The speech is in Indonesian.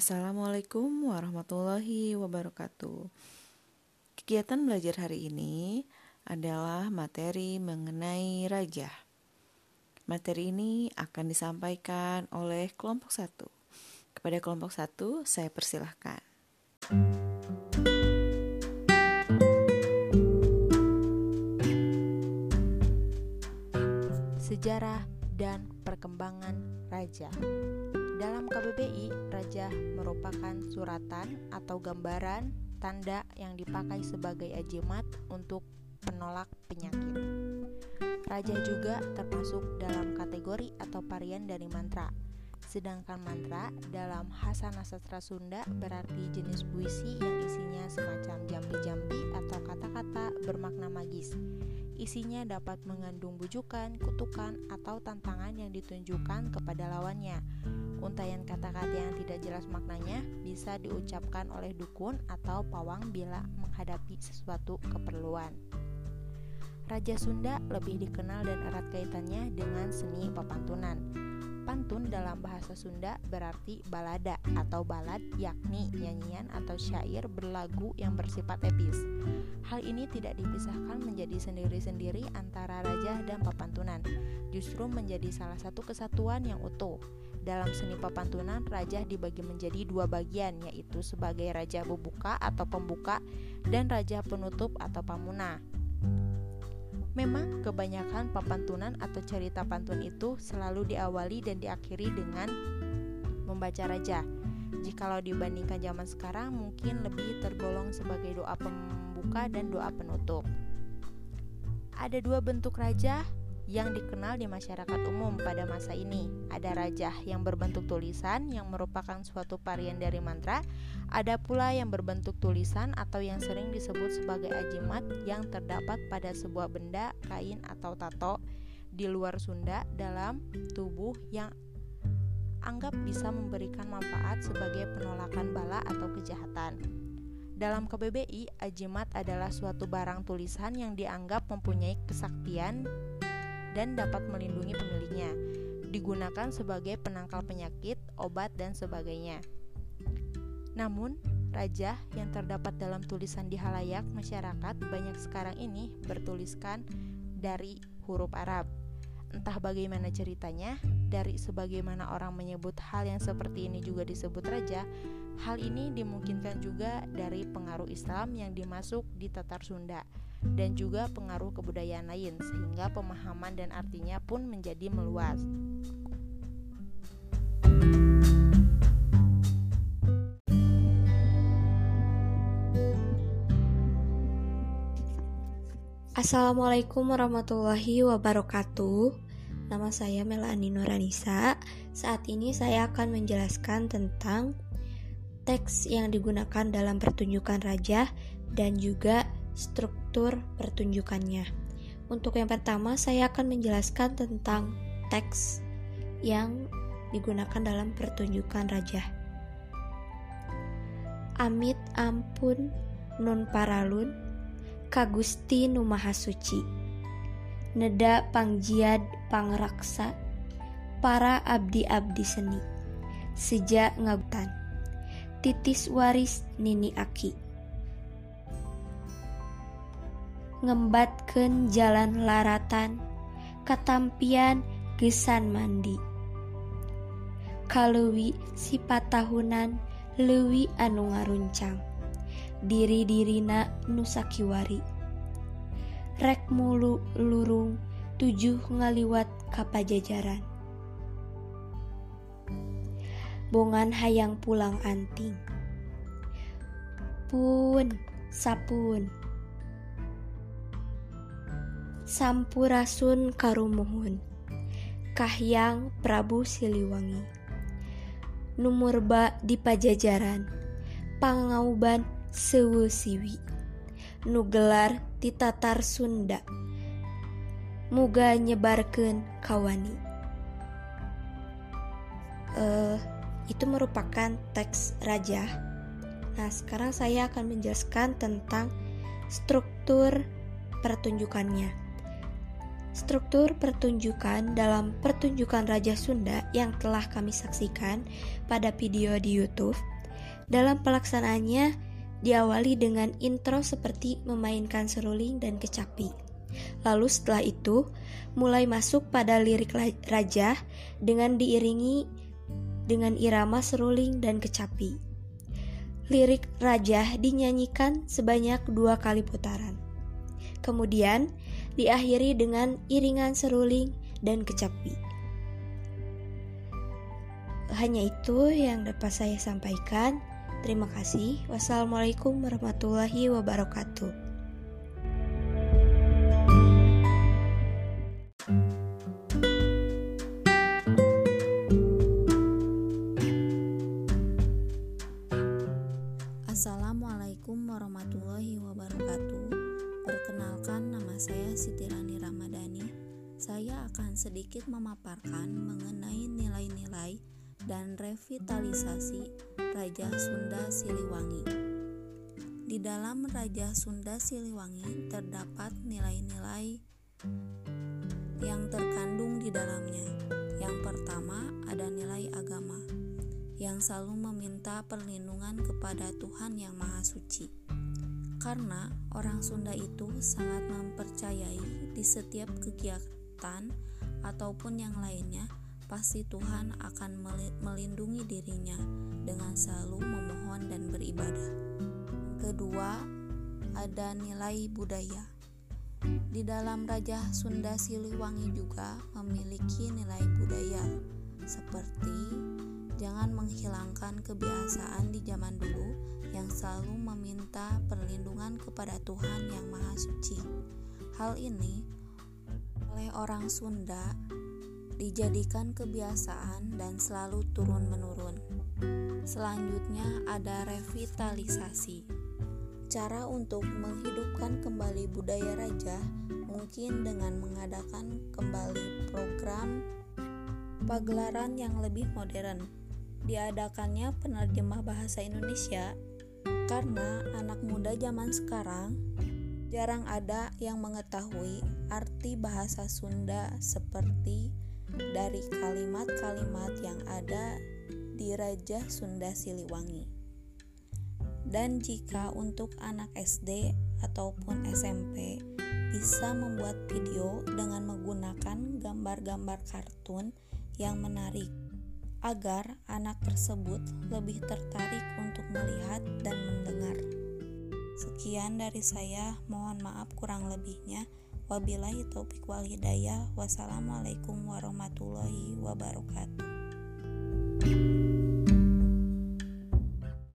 Assalamualaikum warahmatullahi wabarakatuh. Kegiatan belajar hari ini adalah materi mengenai raja. Materi ini akan disampaikan oleh kelompok satu. Kepada kelompok satu, saya persilahkan. Sejarah dan perkembangan raja. Dalam KBBI, raja merupakan suratan atau gambaran tanda yang dipakai sebagai ajimat untuk penolak penyakit. Raja juga termasuk dalam kategori atau varian dari mantra. Sedangkan mantra dalam Hasana Sastra Sunda berarti jenis puisi yang isinya semacam jambi-jambi atau kata-kata bermakna magis. Isinya dapat mengandung bujukan, kutukan, atau tantangan yang ditunjukkan kepada lawannya Untayan kata-kata yang tidak jelas maknanya bisa diucapkan oleh dukun atau pawang bila menghadapi sesuatu keperluan. Raja Sunda lebih dikenal dan erat kaitannya dengan seni pepantunan. Pantun dalam bahasa Sunda berarti balada atau balad yakni nyanyian atau syair berlagu yang bersifat epis. Hal ini tidak dipisahkan menjadi sendiri-sendiri antara raja dan pepantunan, justru menjadi salah satu kesatuan yang utuh. Dalam seni pepantunan, raja dibagi menjadi dua bagian, yaitu sebagai raja pembuka atau pembuka dan raja penutup atau pamuna. Memang kebanyakan pepantunan atau cerita pantun itu selalu diawali dan diakhiri dengan membaca raja. Jikalau dibandingkan zaman sekarang mungkin lebih tergolong sebagai doa pembuka dan doa penutup. Ada dua bentuk raja yang dikenal di masyarakat umum pada masa ini. Ada rajah yang berbentuk tulisan yang merupakan suatu varian dari mantra, ada pula yang berbentuk tulisan atau yang sering disebut sebagai ajimat yang terdapat pada sebuah benda, kain atau tato di luar Sunda dalam tubuh yang anggap bisa memberikan manfaat sebagai penolakan bala atau kejahatan. Dalam KBBI, ajimat adalah suatu barang tulisan yang dianggap mempunyai kesaktian dan dapat melindungi pemiliknya. Digunakan sebagai penangkal penyakit, obat, dan sebagainya. Namun, raja yang terdapat dalam tulisan di halayak masyarakat banyak sekarang ini bertuliskan dari huruf Arab. Entah bagaimana ceritanya, dari sebagaimana orang menyebut hal yang seperti ini juga disebut raja, hal ini dimungkinkan juga dari pengaruh Islam yang dimasuk di Tatar Sunda dan juga pengaruh kebudayaan lain sehingga pemahaman dan artinya pun menjadi meluas. Assalamualaikum warahmatullahi wabarakatuh. Nama saya Melani Nuranisa. Saat ini saya akan menjelaskan tentang teks yang digunakan dalam pertunjukan raja dan juga struktur pertunjukannya. Untuk yang pertama, saya akan menjelaskan tentang teks yang digunakan dalam pertunjukan raja. Amit ampun nun paralun kagusti nu maha suci neda pangjiad pangraksa para abdi-abdi seni sejak ngagutan titis waris nini aki ngembatken jalan laratan ketampian gesan mandi. Kalwi sifat tahunan Lewi anu ngaruncang diri-dirina Nusakiwari rek mulu lurung tujuh ngaliwat kapajajaran bongan hayang pulang anting. Pun sapun. Sampurasun karumuhun. Kahyang Prabu Siliwangi. Numurba di Pajajaran. Pangauban Sewu Siwi. Nugelar di Tatar Sunda. Muga nyebarken kawani. Uh, Itu merupakan teks raja. Nah sekarang saya akan menjelaskan tentang struktur pertunjukannya struktur pertunjukan dalam pertunjukan Raja Sunda yang telah kami saksikan pada video di YouTube. Dalam pelaksanaannya diawali dengan intro seperti memainkan seruling dan kecapi. Lalu setelah itu mulai masuk pada lirik raja dengan diiringi dengan irama seruling dan kecapi. Lirik raja dinyanyikan sebanyak dua kali putaran. Kemudian diakhiri dengan iringan seruling dan kecapi. Hanya itu yang dapat saya sampaikan. Terima kasih. Wassalamualaikum warahmatullahi wabarakatuh. Assalamualaikum warahmatullahi wabarakatuh. Perkenalkan saya Siti Rani Ramadhani. Saya akan sedikit memaparkan mengenai nilai-nilai dan revitalisasi Raja Sunda Siliwangi. Di dalam Raja Sunda Siliwangi terdapat nilai-nilai yang terkandung di dalamnya. Yang pertama ada nilai agama yang selalu meminta perlindungan kepada Tuhan yang Maha Suci. Karena orang Sunda itu sangat mempercayai di setiap kegiatan ataupun yang lainnya, pasti Tuhan akan melindungi dirinya dengan selalu memohon dan beribadah. Kedua, ada nilai budaya. Di dalam Raja Sunda Siliwangi juga memiliki nilai budaya seperti Jangan menghilangkan kebiasaan di zaman dulu yang selalu meminta perlindungan kepada Tuhan yang Maha Suci. Hal ini oleh orang Sunda dijadikan kebiasaan dan selalu turun-menurun. Selanjutnya ada revitalisasi. Cara untuk menghidupkan kembali budaya raja mungkin dengan mengadakan kembali program pagelaran yang lebih modern diadakannya penerjemah bahasa Indonesia karena anak muda zaman sekarang jarang ada yang mengetahui arti bahasa Sunda seperti dari kalimat-kalimat yang ada di Raja Sunda Siliwangi. Dan jika untuk anak SD ataupun SMP bisa membuat video dengan menggunakan gambar-gambar kartun yang menarik agar anak tersebut lebih tertarik untuk melihat dan mendengar. Sekian dari saya, mohon maaf kurang lebihnya. Wabillahi taufik wal hidayah. Wassalamualaikum warahmatullahi wabarakatuh.